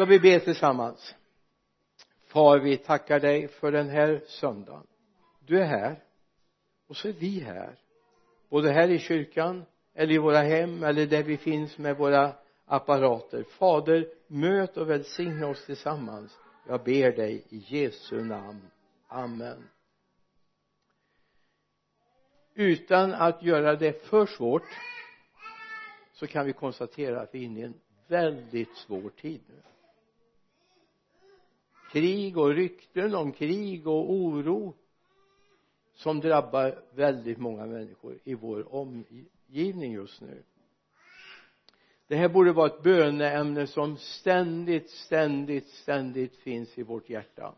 ska vi be tillsammans? Far vi tackar dig för den här söndagen. Du är här och så är vi här. Både här i kyrkan eller i våra hem eller där vi finns med våra apparater. Fader möt och välsigna oss tillsammans. Jag ber dig i Jesu namn. Amen. Utan att göra det för svårt så kan vi konstatera att vi är inne i en väldigt svår tid nu krig och rykten om krig och oro som drabbar väldigt många människor i vår omgivning just nu. Det här borde vara ett böneämne som ständigt, ständigt, ständigt finns i vårt hjärta.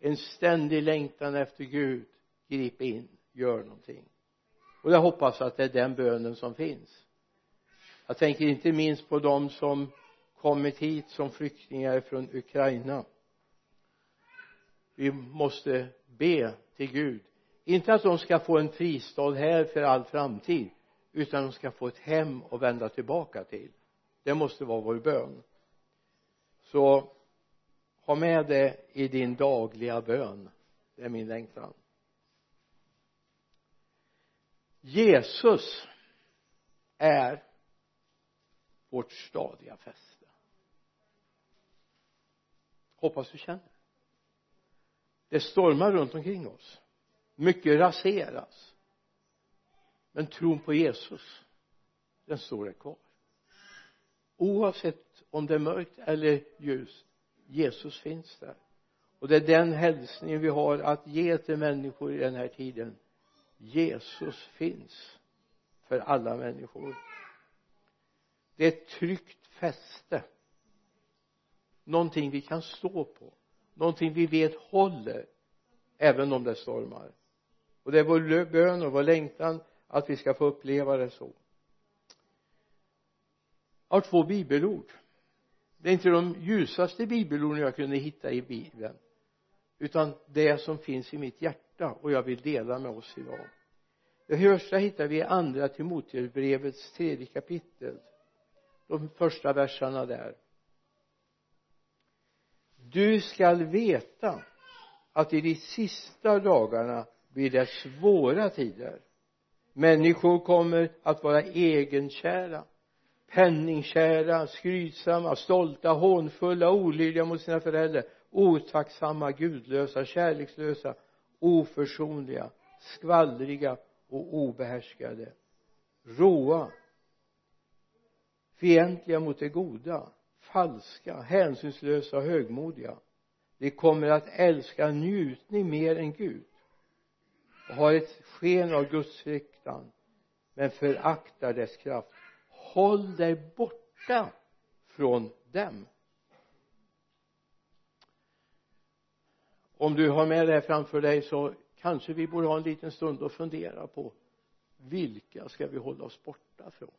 En ständig längtan efter Gud grip in, gör någonting. Och jag hoppas att det är den bönen som finns. Jag tänker inte minst på de som kommit hit som flyktingar från Ukraina vi måste be till Gud. Inte att de ska få en fristad här för all framtid utan de ska få ett hem att vända tillbaka till. Det måste vara vår bön. Så ha med det i din dagliga bön. Det är min längtan. Jesus är vårt stadiga fäste. Hoppas du känner det stormar runt omkring oss. Mycket raseras. Men tron på Jesus den står där kvar. Oavsett om det är mörkt eller ljust Jesus finns där. Och det är den hälsningen vi har att ge till människor i den här tiden. Jesus finns för alla människor. Det är ett tryggt fäste. Någonting vi kan stå på någonting vi vet håller även om det stormar. Och det är vår bön och vår längtan att vi ska få uppleva det så. Jag har två bibelord. Det är inte de ljusaste bibelorden jag kunde hitta i bibeln utan det som finns i mitt hjärta och jag vill dela med oss idag. Det första hittar vi i andra Timoteusbrevets tredje kapitel. De första verserna där du skall veta att i de sista dagarna blir det svåra tider. Människor kommer att vara egenkära penningkära, skrytsamma, stolta, hånfulla, olydiga mot sina föräldrar otacksamma, gudlösa, kärlekslösa, oförsonliga, skvallriga och obehärskade. Råa fientliga mot det goda falska, hänsynslösa och högmodiga. De kommer att älska njutning mer än Gud. Och har ett sken av Guds fruktan men föraktar dess kraft. Håll dig borta från dem. Om du har med det här framför dig så kanske vi borde ha en liten stund och fundera på vilka ska vi hålla oss borta från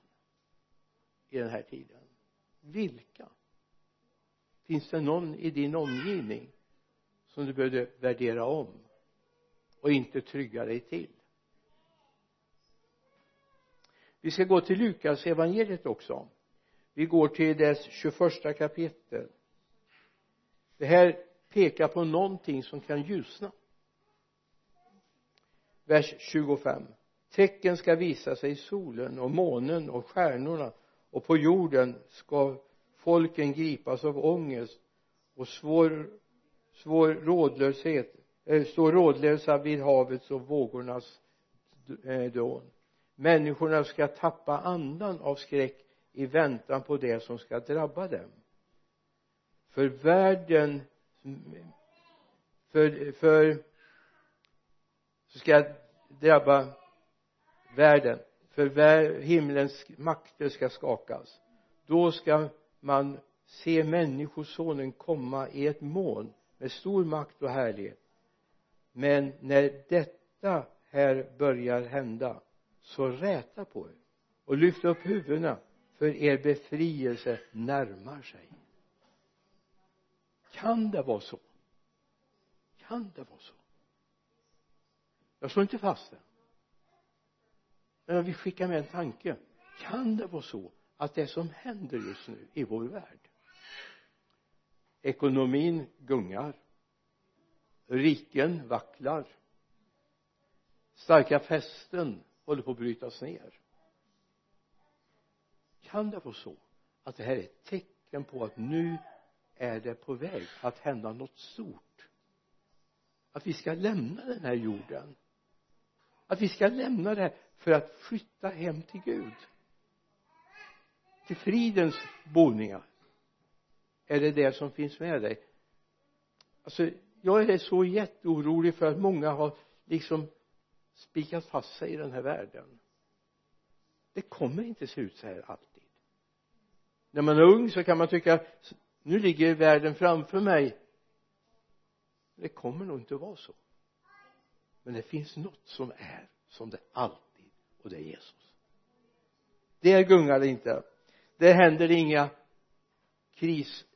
i den här tiden? Vilka? Finns det någon i din omgivning som du behöver värdera om och inte trygga dig till? Vi ska gå till Lukas evangeliet också. Vi går till dess 21 kapitel. Det här pekar på någonting som kan ljusna. Vers 25 tecken ska visa sig i solen och månen och stjärnorna och på jorden ska folken gripas av ångest och svår svår rådlöshet eh, äh, stå rådlösa vid havets och vågornas äh, dån. Människorna ska tappa andan av skräck i väntan på det som ska drabba dem. För världen för, för ska drabba världen. För himlens makter ska skakas. Då ska man ser människosonen komma i ett moln med stor makt och härlighet. Men när detta här börjar hända så räta på er och lyft upp huvudena för er befrielse närmar sig. Kan det vara så? Kan det vara så? Jag slår inte fast det men jag vill skicka med en tanke. Kan det vara så att det som händer just nu i vår värld ekonomin gungar riken vacklar starka fästen håller på att brytas ner. Kan det vara så att det här är ett tecken på att nu är det på väg att hända något stort? Att vi ska lämna den här jorden? Att vi ska lämna det här för att flytta hem till Gud? Till fridens boningar? Är det det som finns med dig? Alltså jag är så jätteorolig för att många har liksom spikat fast sig i den här världen. Det kommer inte se ut så här alltid. När man är ung så kan man tycka nu ligger världen framför mig. Det kommer nog inte att vara så. Men det finns något som är som det alltid och det är Jesus. Där gungar det inte där händer det inga krissaker.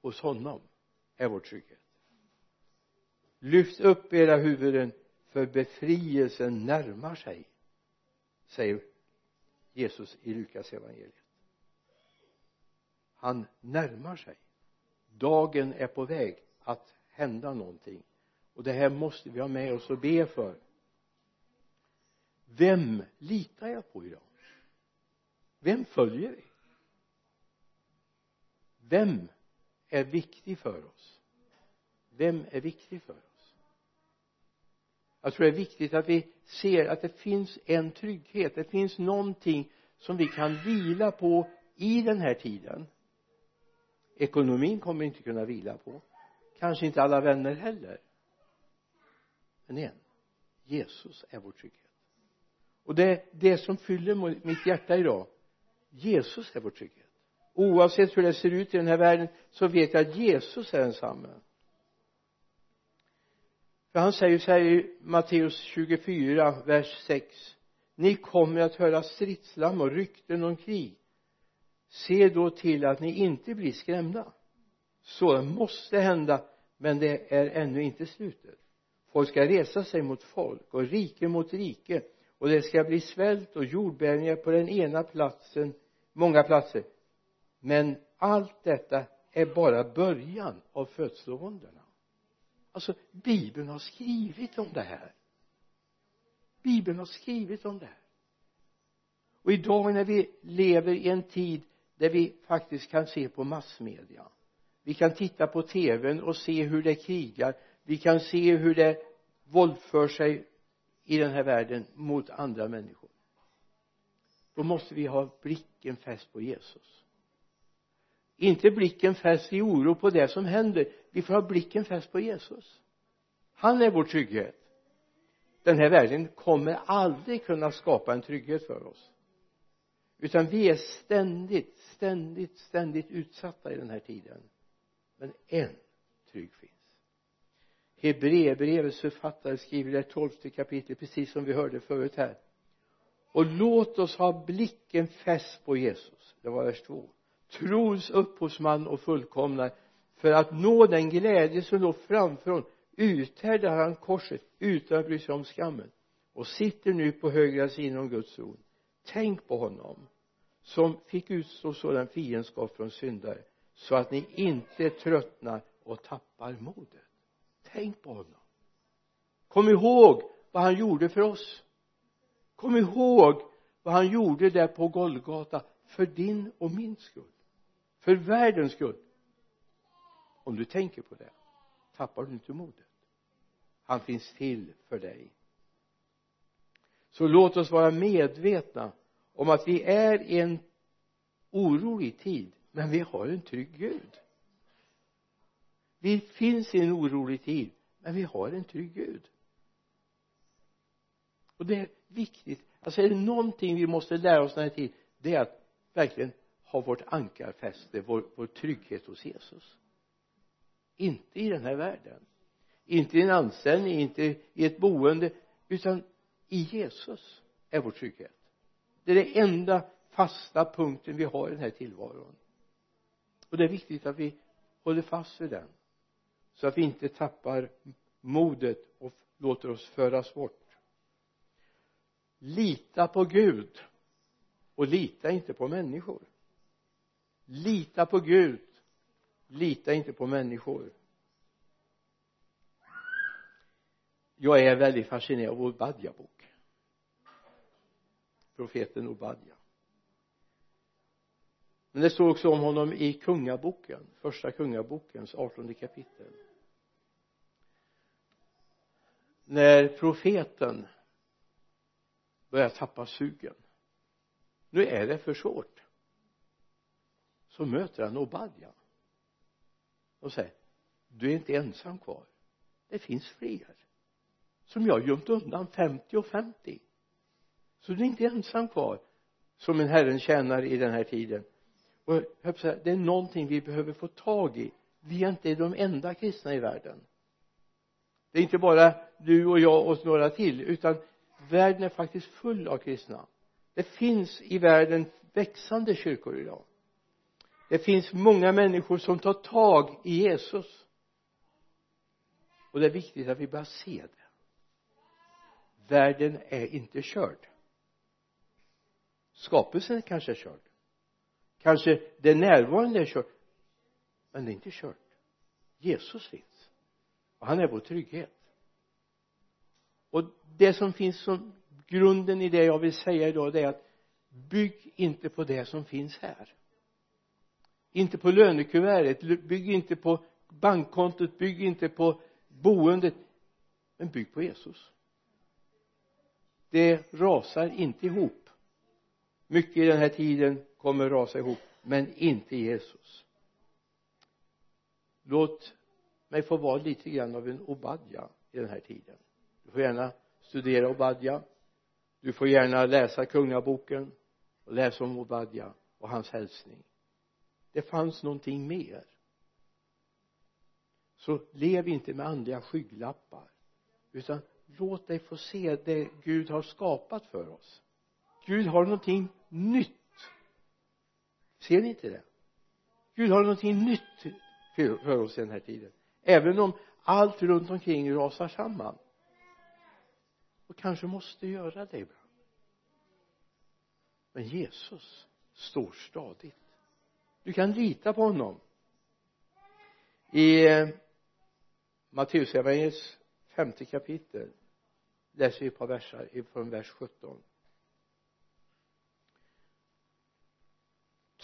Hos honom är vår trygghet. Lyft upp era huvuden för befrielsen närmar sig säger Jesus i Lukas evangeliet. Han närmar sig. Dagen är på väg att hända någonting. Och det här måste vi ha med oss och be för vem litar jag på idag? Vem följer vi? Vem är viktig för oss? Vem är viktig för oss? Jag tror det är viktigt att vi ser att det finns en trygghet. Det finns någonting som vi kan vila på i den här tiden. Ekonomin kommer vi inte kunna vila på. Kanske inte alla vänner heller. Men igen, Jesus är vår trygghet och det är det som fyller mitt hjärta idag Jesus är vår trygghet. Oavsett hur det ser ut i den här världen så vet jag att Jesus är densamme. För han säger så här i Matteus 24 vers 6 ni kommer att höra stridslam och rykten om krig. Se då till att ni inte blir skrämda. Så måste hända men det är ännu inte slutet. Folk ska resa sig mot folk och rike mot rike och det ska bli svält och jordbävningar på den ena platsen många platser. Men allt detta är bara början av födslovåndorna. Alltså bibeln har skrivit om det här. Bibeln har skrivit om det här. Och idag när vi lever i en tid där vi faktiskt kan se på massmedia vi kan titta på tvn och se hur det krigar vi kan se hur det våldför sig i den här världen mot andra människor. Då måste vi ha blicken fäst på Jesus. Inte blicken fäst i oro på det som händer. Vi får ha blicken fäst på Jesus. Han är vår trygghet. Den här världen kommer aldrig kunna skapa en trygghet för oss. Utan vi är ständigt ständigt ständigt utsatta i den här tiden. Men en trygg finns. Hebreerbrevets författare skriver det tolfte kapitlet precis som vi hörde förut här. Och låt oss ha blicken fäst på Jesus. Det var vers två. Trons upphovsman och fullkomnare. För att nå den glädje som låg framför honom uthärdar han korset utan att bry sig om skammen och sitter nu på högra sidan om Guds tron. Tänk på honom som fick utstå sådan fiendskap från syndare så att ni inte tröttnar och tappar modet tänk på honom. Kom ihåg vad han gjorde för oss. Kom ihåg vad han gjorde där på Golgata för din och min skull. För världens skull. Om du tänker på det tappar du inte modet. Han finns till för dig. Så låt oss vara medvetna om att vi är i en orolig tid men vi har en trygg Gud vi finns i en orolig tid men vi har en trygg Gud. Och det är viktigt. Alltså är det någonting vi måste lära oss den här tiden det är att verkligen ha vårt ankarfäste, vår, vår trygghet hos Jesus. Inte i den här världen. Inte i en anställning, inte i ett boende utan i Jesus är vår trygghet. Det är den enda fasta punkten vi har i den här tillvaron. Och det är viktigt att vi håller fast vid den så att vi inte tappar modet och låter oss föras bort. Lita på Gud och lita inte på människor. Lita på Gud lita inte på människor. Jag är väldigt fascinerad av Obadja bok profeten Obadja. Men det står också om honom i kungaboken första kungabokens artonde kapitel när profeten börjar tappa sugen nu är det för svårt så möter han Obadja och säger du är inte ensam kvar. Det finns fler som jag har gömt undan 50 och 50 så du är inte ensam kvar som en Herren tjänare i den här tiden. Och jag säga, det är någonting vi behöver få tag i. Vi är inte de enda kristna i världen. Det är inte bara du och jag och några till utan världen är faktiskt full av kristna. Det finns i världen växande kyrkor idag. Det finns många människor som tar tag i Jesus. Och det är viktigt att vi börjar se det. Världen är inte körd. Skapelsen kanske är körd. Kanske det närvarande är kört men det är inte kört. Jesus finns. Och han är vår trygghet och det som finns som grunden i det jag vill säga idag det är att bygg inte på det som finns här. Inte på lönekuvertet bygg inte på bankkontot bygg inte på boendet men bygg på Jesus. Det rasar inte ihop. Mycket i den här tiden kommer rasa ihop men inte Jesus. Låt mig få vara lite grann av en Obadja i den här tiden får gärna studera Obadja. Du får gärna läsa kungaboken och läsa om Obadja och hans hälsning. Det fanns någonting mer. Så lev inte med andliga skygglappar utan låt dig få se det Gud har skapat för oss. Gud har någonting nytt. Ser ni inte det? Gud har någonting nytt för oss i den här tiden. Även om allt runt omkring rasar samman och kanske måste göra det ibland. Men Jesus står stadigt. Du kan lita på honom. I eh, Matteusevangeliets femte kapitel läser vi ett par versar från vers 17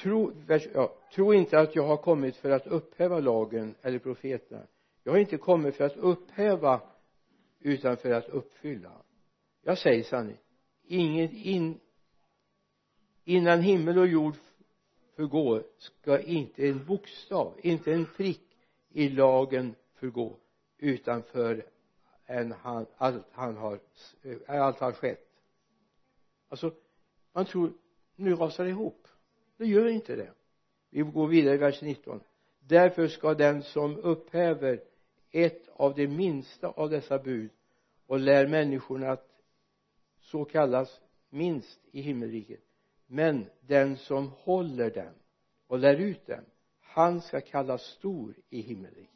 tro, vers, ja, tro inte att jag har kommit för att upphäva lagen eller profeterna. Jag har inte kommit för att upphäva utan för att uppfylla jag säger sanning. Inget in, innan himmel och jord förgår ska inte en bokstav inte en prick i lagen förgå utan för än han, allt han har allt har skett. Alltså man tror nu rasar det ihop. Det gör inte det. Vi går vidare i vers 19 därför ska den som upphäver ett av de minsta av dessa bud och lär människorna att så kallas minst i himmelriket. Men den som håller den och lär ut den han ska kallas stor i himmelriket.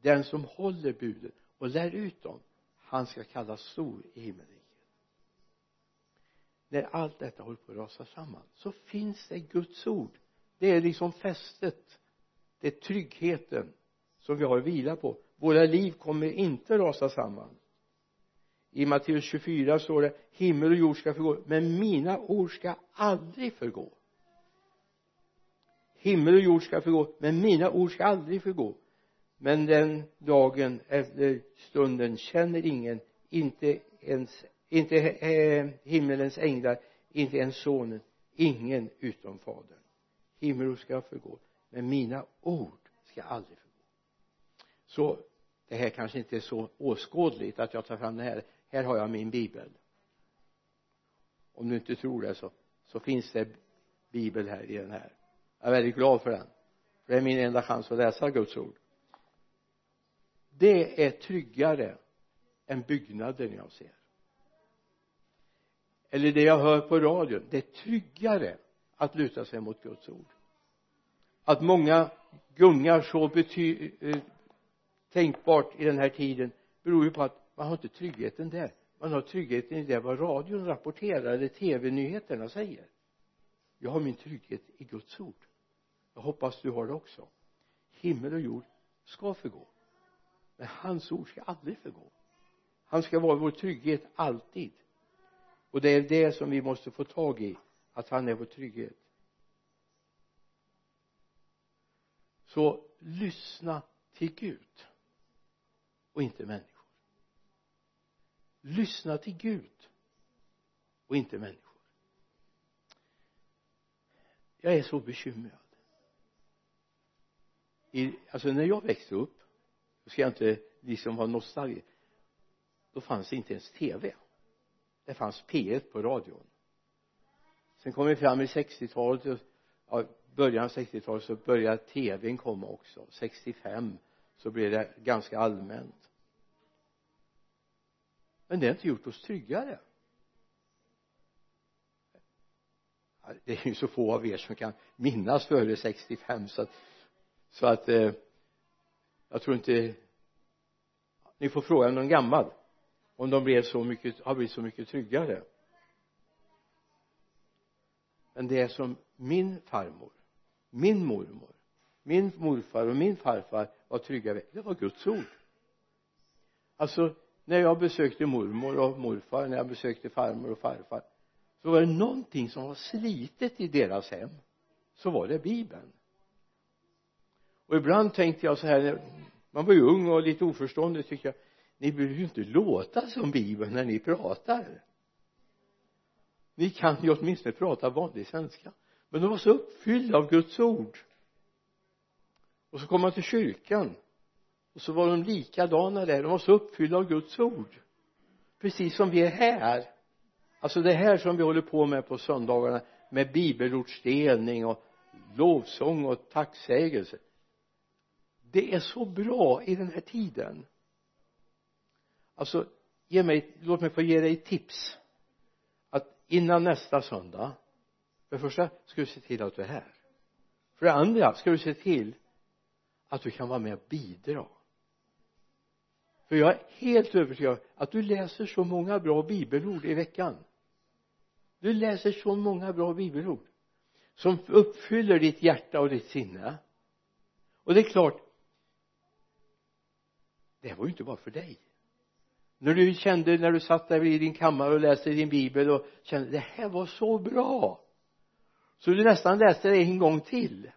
Den som håller buden och lär ut dem han ska kallas stor i himmelriket. När allt detta håller på att rasa samman så finns det Guds ord. Det är liksom fästet. Det är tryggheten som vi har att vila på. Våra liv kommer inte rasa samman i Matteus 24 står det himmel och jord ska förgå men mina ord ska aldrig förgå. Himmel och jord ska förgå men mina ord ska aldrig förgå. Men den dagen eller stunden känner ingen inte ens inte eh, himmelens änglar inte ens sonen ingen utom fadern. Himmel och ska förgå men mina ord ska aldrig förgå. Så det här kanske inte är så åskådligt att jag tar fram det här här har jag min bibel. Om du inte tror det så så finns det bibel här i den här. Jag är väldigt glad för den. För det är min enda chans att läsa Guds ord. Det är tryggare än byggnaden jag ser. Eller det jag hör på radion. Det är tryggare att luta sig mot Guds ord. Att många gungar så bety eh, tänkbart i den här tiden beror ju på att man har inte tryggheten där. Man har tryggheten i det vad radion rapporterar eller tv-nyheterna säger. Jag har min trygghet i Guds ord. Jag hoppas du har det också. Himmel och jord ska förgå men hans ord ska aldrig förgå. Han ska vara vår trygghet alltid. Och det är det som vi måste få tag i att han är vår trygghet. Så lyssna till Gud och inte människor lyssna till Gud och inte människor. Jag är så bekymrad. I, alltså när jag växte upp då ska jag inte liksom vara nostalgisk då fanns det inte ens tv det fanns P1 på radion. Sen kom vi fram i 60-talet ja, början av 60-talet så började tvn komma också. 65 så blev det ganska allmänt men det har inte gjort oss tryggare. Det är ju så få av er som kan minnas före 65 så att så att eh, jag tror inte ni får fråga någon gammal om de blev så mycket, har blivit så mycket tryggare. Men det som min farmor min mormor min morfar och min farfar var trygga med det var Guds ord. Alltså när jag besökte mormor och morfar när jag besökte farmor och farfar så var det någonting som var slitet i deras hem. Så var det bibeln. Och ibland tänkte jag så här man var ju ung och lite oförståndig tycker jag ni behöver ju inte låta som bibeln när ni pratar. Ni kan ju åtminstone prata vanlig svenska. Men de var så uppfyllda av Guds ord. Och så kom man till kyrkan och så var de likadana där. De var så uppfyllda av Guds ord. Precis som vi är här. Alltså det här som vi håller på med på söndagarna med bibelordsdelning och lovsång och tacksägelse. Det är så bra i den här tiden. Alltså ge mig, låt mig få ge dig tips. Att innan nästa söndag för det första ska du se till att du är här. För det andra ska du se till att du kan vara med och bidra för jag är helt övertygad att du läser så många bra bibelord i veckan. Du läser så många bra bibelord som uppfyller ditt hjärta och ditt sinne. Och det är klart det var ju inte bara för dig. När du kände när du satt där i din kammare och läste din bibel och kände det här var så bra. Så du nästan läste det en gång till.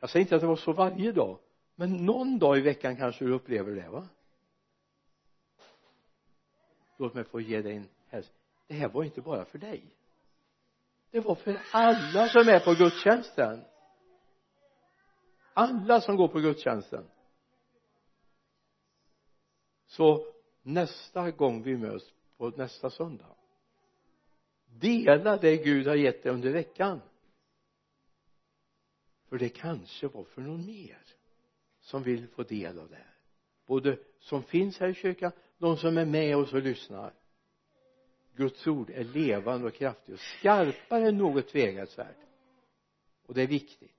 Jag säger inte att det var så varje dag men någon dag i veckan kanske du upplever det va? Låt mig få ge dig en hälsning det här var inte bara för dig. Det var för alla som är på gudstjänsten. Alla som går på gudstjänsten. Så nästa gång vi möts på nästa söndag dela det Gud har gett dig under veckan. För det kanske var för någon mer som vill få del av det här. Både som finns här i kyrkan de som är med oss och lyssnar. Guds ord är levande och kraftigt och skarpare än något tveeggat och det är viktigt.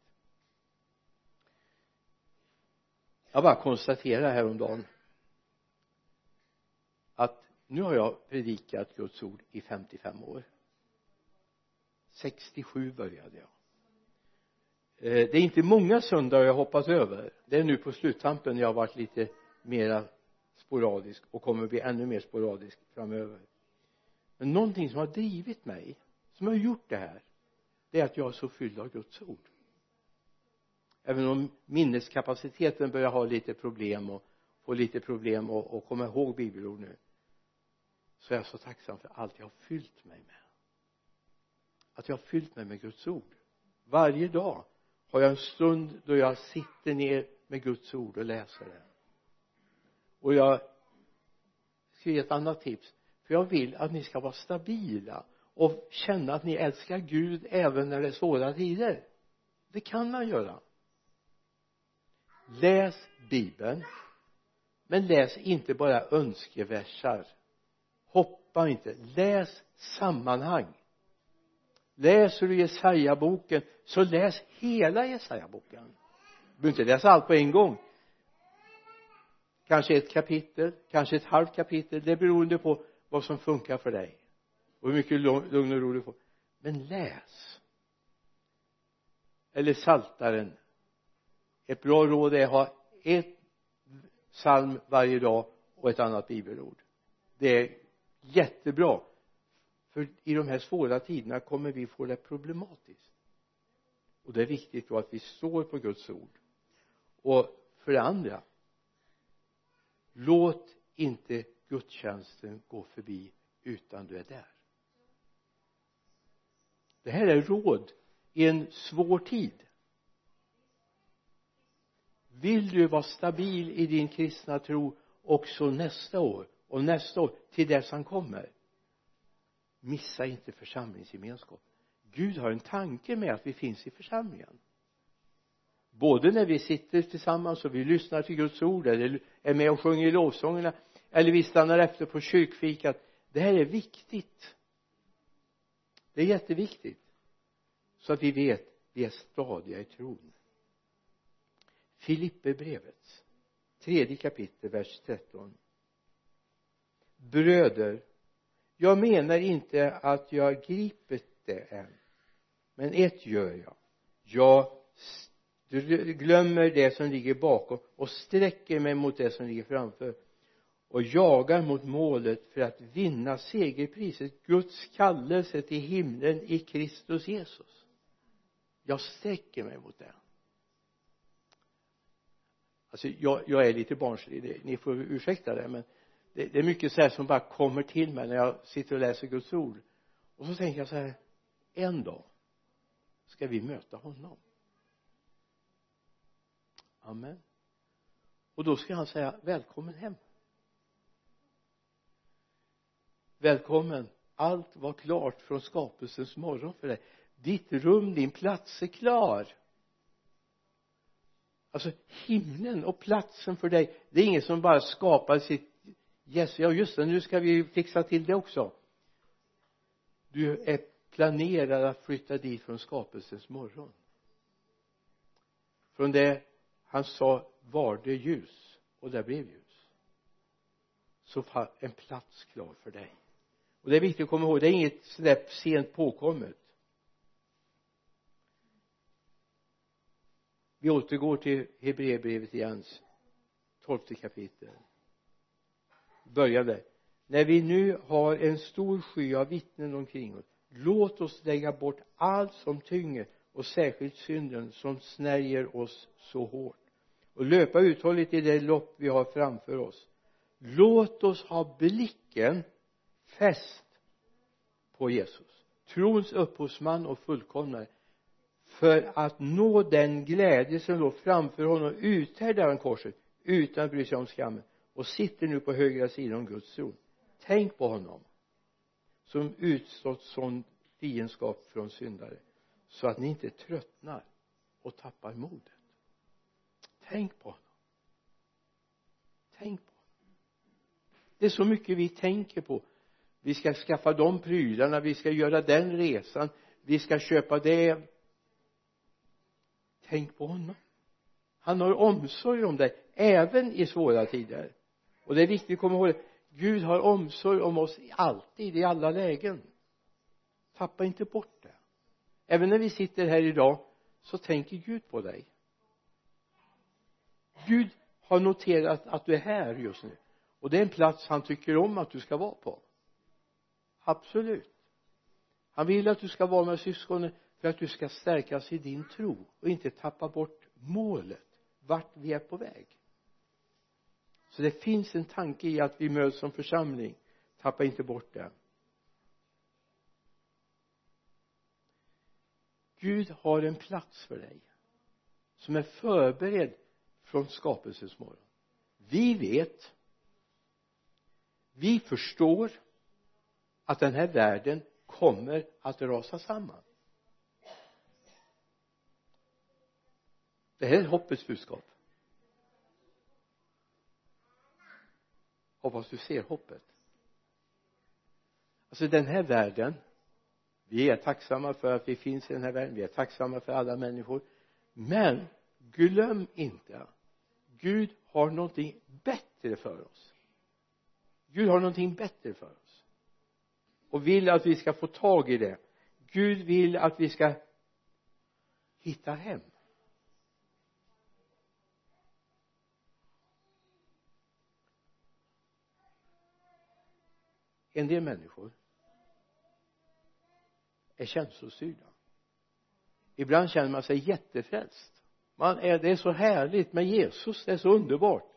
Jag bara konstaterar häromdagen att nu har jag predikat Guds ord i 55 år. 67 började jag. Eh, det är inte många söndagar jag hoppat över. Det är nu på sluttampen jag har varit lite mera sporadisk och kommer bli ännu mer sporadisk framöver. Men någonting som har drivit mig som har gjort det här det är att jag är så fylld av Guds ord. Även om minneskapaciteten börjar ha lite problem och få lite problem och, och komma ihåg bibelord nu så är jag så tacksam för allt jag har fyllt mig med. Att jag har fyllt mig med Guds ord. Varje dag har jag en stund då jag sitter ner med Guds ord och läser det. Och jag ska ge ett annat tips. För jag vill att ni ska vara stabila och känna att ni älskar Gud även när det är svåra tider. Det kan man göra. Läs bibeln men läs inte bara önskeversar. Hoppa inte. Läs sammanhang läser du Jesaja-boken så läs hela Jesaja-boken. Du behöver inte läsa allt på en gång. Kanske ett kapitel kanske ett halvt kapitel. Det är beroende på vad som funkar för dig. Och hur mycket lugn och ro du får. Men läs. Eller saltaren. Ett bra råd är att ha ett psalm varje dag och ett annat bibelord. Det är jättebra för i de här svåra tiderna kommer vi få det problematiskt. Och det är viktigt då att vi står på Guds ord. Och för det andra låt inte gudstjänsten gå förbi utan du är där. Det här är råd i en svår tid. Vill du vara stabil i din kristna tro också nästa år och nästa år till dess han kommer? Missa inte församlingsgemenskap. Gud har en tanke med att vi finns i församlingen. Både när vi sitter tillsammans och vi lyssnar till Guds ord eller är med och sjunger i lovsångerna eller vi stannar efter på kyrkfikat. Det här är viktigt. Det är jätteviktigt. Så att vi vet vi är stadiga i tron. Filipperbrevet tredje kapitel vers 13 bröder jag menar inte att jag gripit det än men ett gör jag. Jag glömmer det som ligger bakom och sträcker mig mot det som ligger framför och jagar mot målet för att vinna segerpriset Guds kallelse till himlen i Kristus Jesus. Jag sträcker mig mot det. Alltså jag, jag är lite barnslig ni får ursäkta det men det, det är mycket så här som bara kommer till mig när jag sitter och läser Guds ord. Och så tänker jag så här en dag ska vi möta honom. Amen. Och då ska han säga välkommen hem. Välkommen. Allt var klart från skapelsens morgon för dig. Ditt rum, din plats är klar. Alltså himlen och platsen för dig det är ingen som bara skapar sitt yes, ja just det, nu ska vi fixa till det också. Du är planerad att flytta dit från skapelsens morgon. Från det han sa var det ljus och där blev ljus så var en plats klar för dig. Och det är viktigt att komma ihåg det är inget sådär sent påkommet. Vi återgår till Hebreerbrevet igen tolfte kapitel började när vi nu har en stor sky av vittnen omkring oss låt oss lägga bort allt som tynger och särskilt synden som snärjer oss så hårt. Och löpa uthålligt i det lopp vi har framför oss. Låt oss ha blicken fäst på Jesus trons upphovsman och fullkomnare för att nå den glädje som låg framför honom uthärdade han korset utan att bry sig om skammen och sitter nu på högra sidan om Guds tron. Tänk på honom som utstått sån fiendskap från syndare så att ni inte tröttnar och tappar modet. Tänk på honom. Tänk på honom. Det är så mycket vi tänker på. Vi ska skaffa de prylarna vi ska göra den resan vi ska köpa det. Tänk på honom. Han har omsorg om dig även i svåra tider och det är viktigt att komma ihåg det. Gud har omsorg om oss alltid i alla lägen. Tappa inte bort det. Även när vi sitter här idag så tänker Gud på dig. Gud har noterat att du är här just nu. Och det är en plats han tycker om att du ska vara på. Absolut. Han vill att du ska vara med syskonen för att du ska stärkas i din tro och inte tappa bort målet vart vi är på väg så det finns en tanke i att vi möts som församling. Tappa inte bort det. Gud har en plats för dig som är förberedd från skapelsens morgon vi vet. Vi förstår att den här världen kommer att rasa samman. Det här är hoppets budskap. Hoppas du ser hoppet. Alltså den här världen vi är tacksamma för att vi finns i den här världen vi är tacksamma för alla människor. Men glöm inte Gud har någonting bättre för oss. Gud har någonting bättre för oss. Och vill att vi ska få tag i det. Gud vill att vi ska hitta hem. En del människor är känslostyrda. Ibland känner man sig jättefrälst. Man är, det är så härligt med Jesus det är så underbart.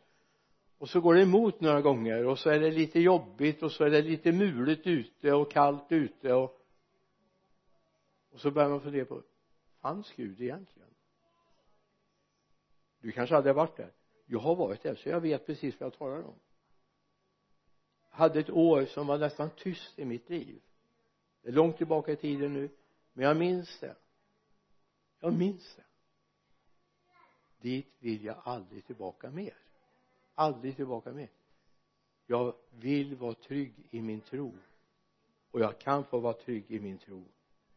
Och så går det emot några gånger och så är det lite jobbigt och så är det lite mulet ute och kallt ute och och så börjar man fundera på fanns Gud egentligen? Du kanske aldrig har varit där. Jag har varit där så jag vet precis vad jag talar om hade ett år som var nästan tyst i mitt liv. Det är långt tillbaka i tiden nu men jag minns det. Jag minns det. Dit vill jag aldrig tillbaka mer. Aldrig tillbaka mer. Jag vill vara trygg i min tro. Och jag kan få vara trygg i min tro.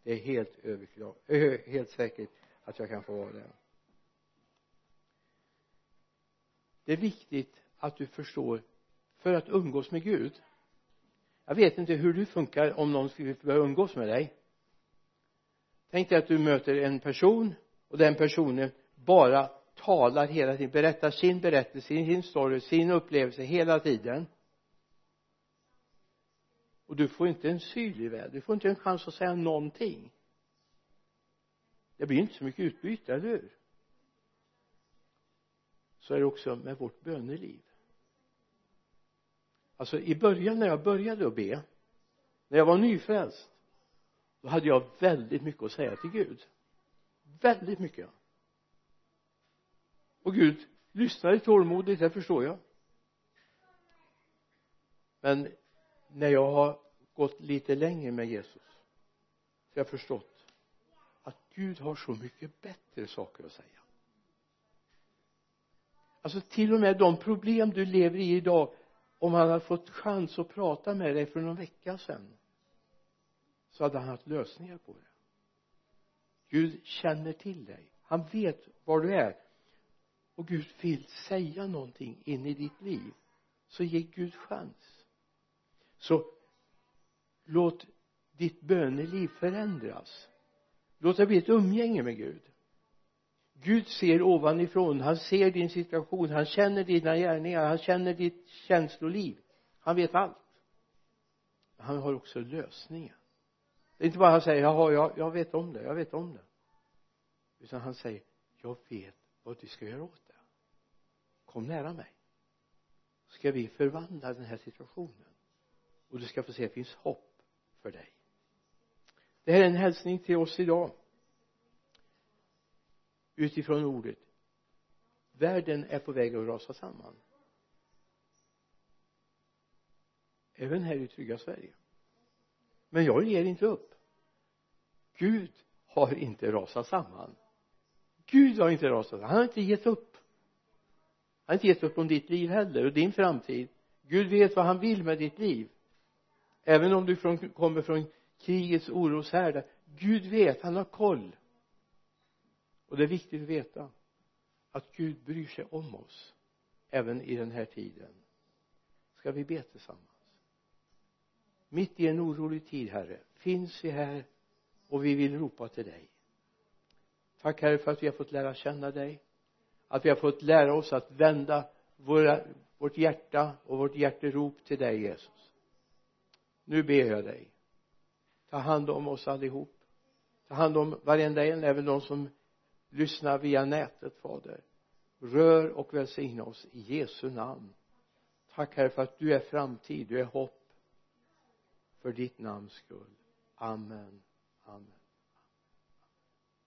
Det är helt överklart helt säkert att jag kan få vara det. Det är viktigt att du förstår för att umgås med Gud. Jag vet inte hur du funkar om någon skulle börja umgås med dig. Tänk dig att du möter en person och den personen bara talar hela tiden berättar sin berättelse, sin story, sin upplevelse hela tiden. Och du får inte en syl i väl du får inte en chans att säga någonting. Det blir inte så mycket utbyte, eller hur? Så är det också med vårt böneliv alltså i början när jag började att be när jag var nyfrälst då hade jag väldigt mycket att säga till Gud. Väldigt mycket. Och Gud lyssnade tålmodigt, det förstår jag. Men när jag har gått lite längre med Jesus så har jag förstått att Gud har så mycket bättre saker att säga. Alltså till och med de problem du lever i idag om han hade fått chans att prata med dig för någon vecka sedan så hade han haft lösningar på det. Gud känner till dig. Han vet var du är. Och Gud vill säga någonting in i ditt liv så ge Gud chans. Så låt ditt böneliv förändras. Låt det bli ett umgänge med Gud. Gud ser ovanifrån, han ser din situation, han känner dina gärningar, han känner ditt känsloliv. Han vet allt. Han har också lösningen. Det är inte bara han säger jaha jag, jag vet om det, jag vet om det. Utan han säger jag vet vad du ska göra åt det. Kom nära mig. Ska vi förvandla den här situationen? Och du ska få se att det finns hopp för dig. Det här är en hälsning till oss idag utifrån ordet. Världen är på väg att rasa samman. Även här i trygga Sverige. Men jag ger inte upp. Gud har inte rasat samman. Gud har inte rasat samman. Han har inte gett upp. Han har inte gett upp om ditt liv heller och din framtid. Gud vet vad han vill med ditt liv. Även om du från, kommer från krigets oroshärdar Gud vet, han har koll och det är viktigt att veta att Gud bryr sig om oss även i den här tiden. Ska vi be tillsammans? Mitt i en orolig tid herre finns vi här och vi vill ropa till dig. Tack herre för att vi har fått lära känna dig att vi har fått lära oss att vända våra, vårt hjärta och vårt hjärterop till dig Jesus. Nu ber jag dig. Ta hand om oss allihop. Ta hand om varenda en även de som lyssnar via nätet fader. Rör och välsigna oss i Jesu namn. Tack herre för att du är framtid, du är hopp. För ditt namns skull. Amen. Amen.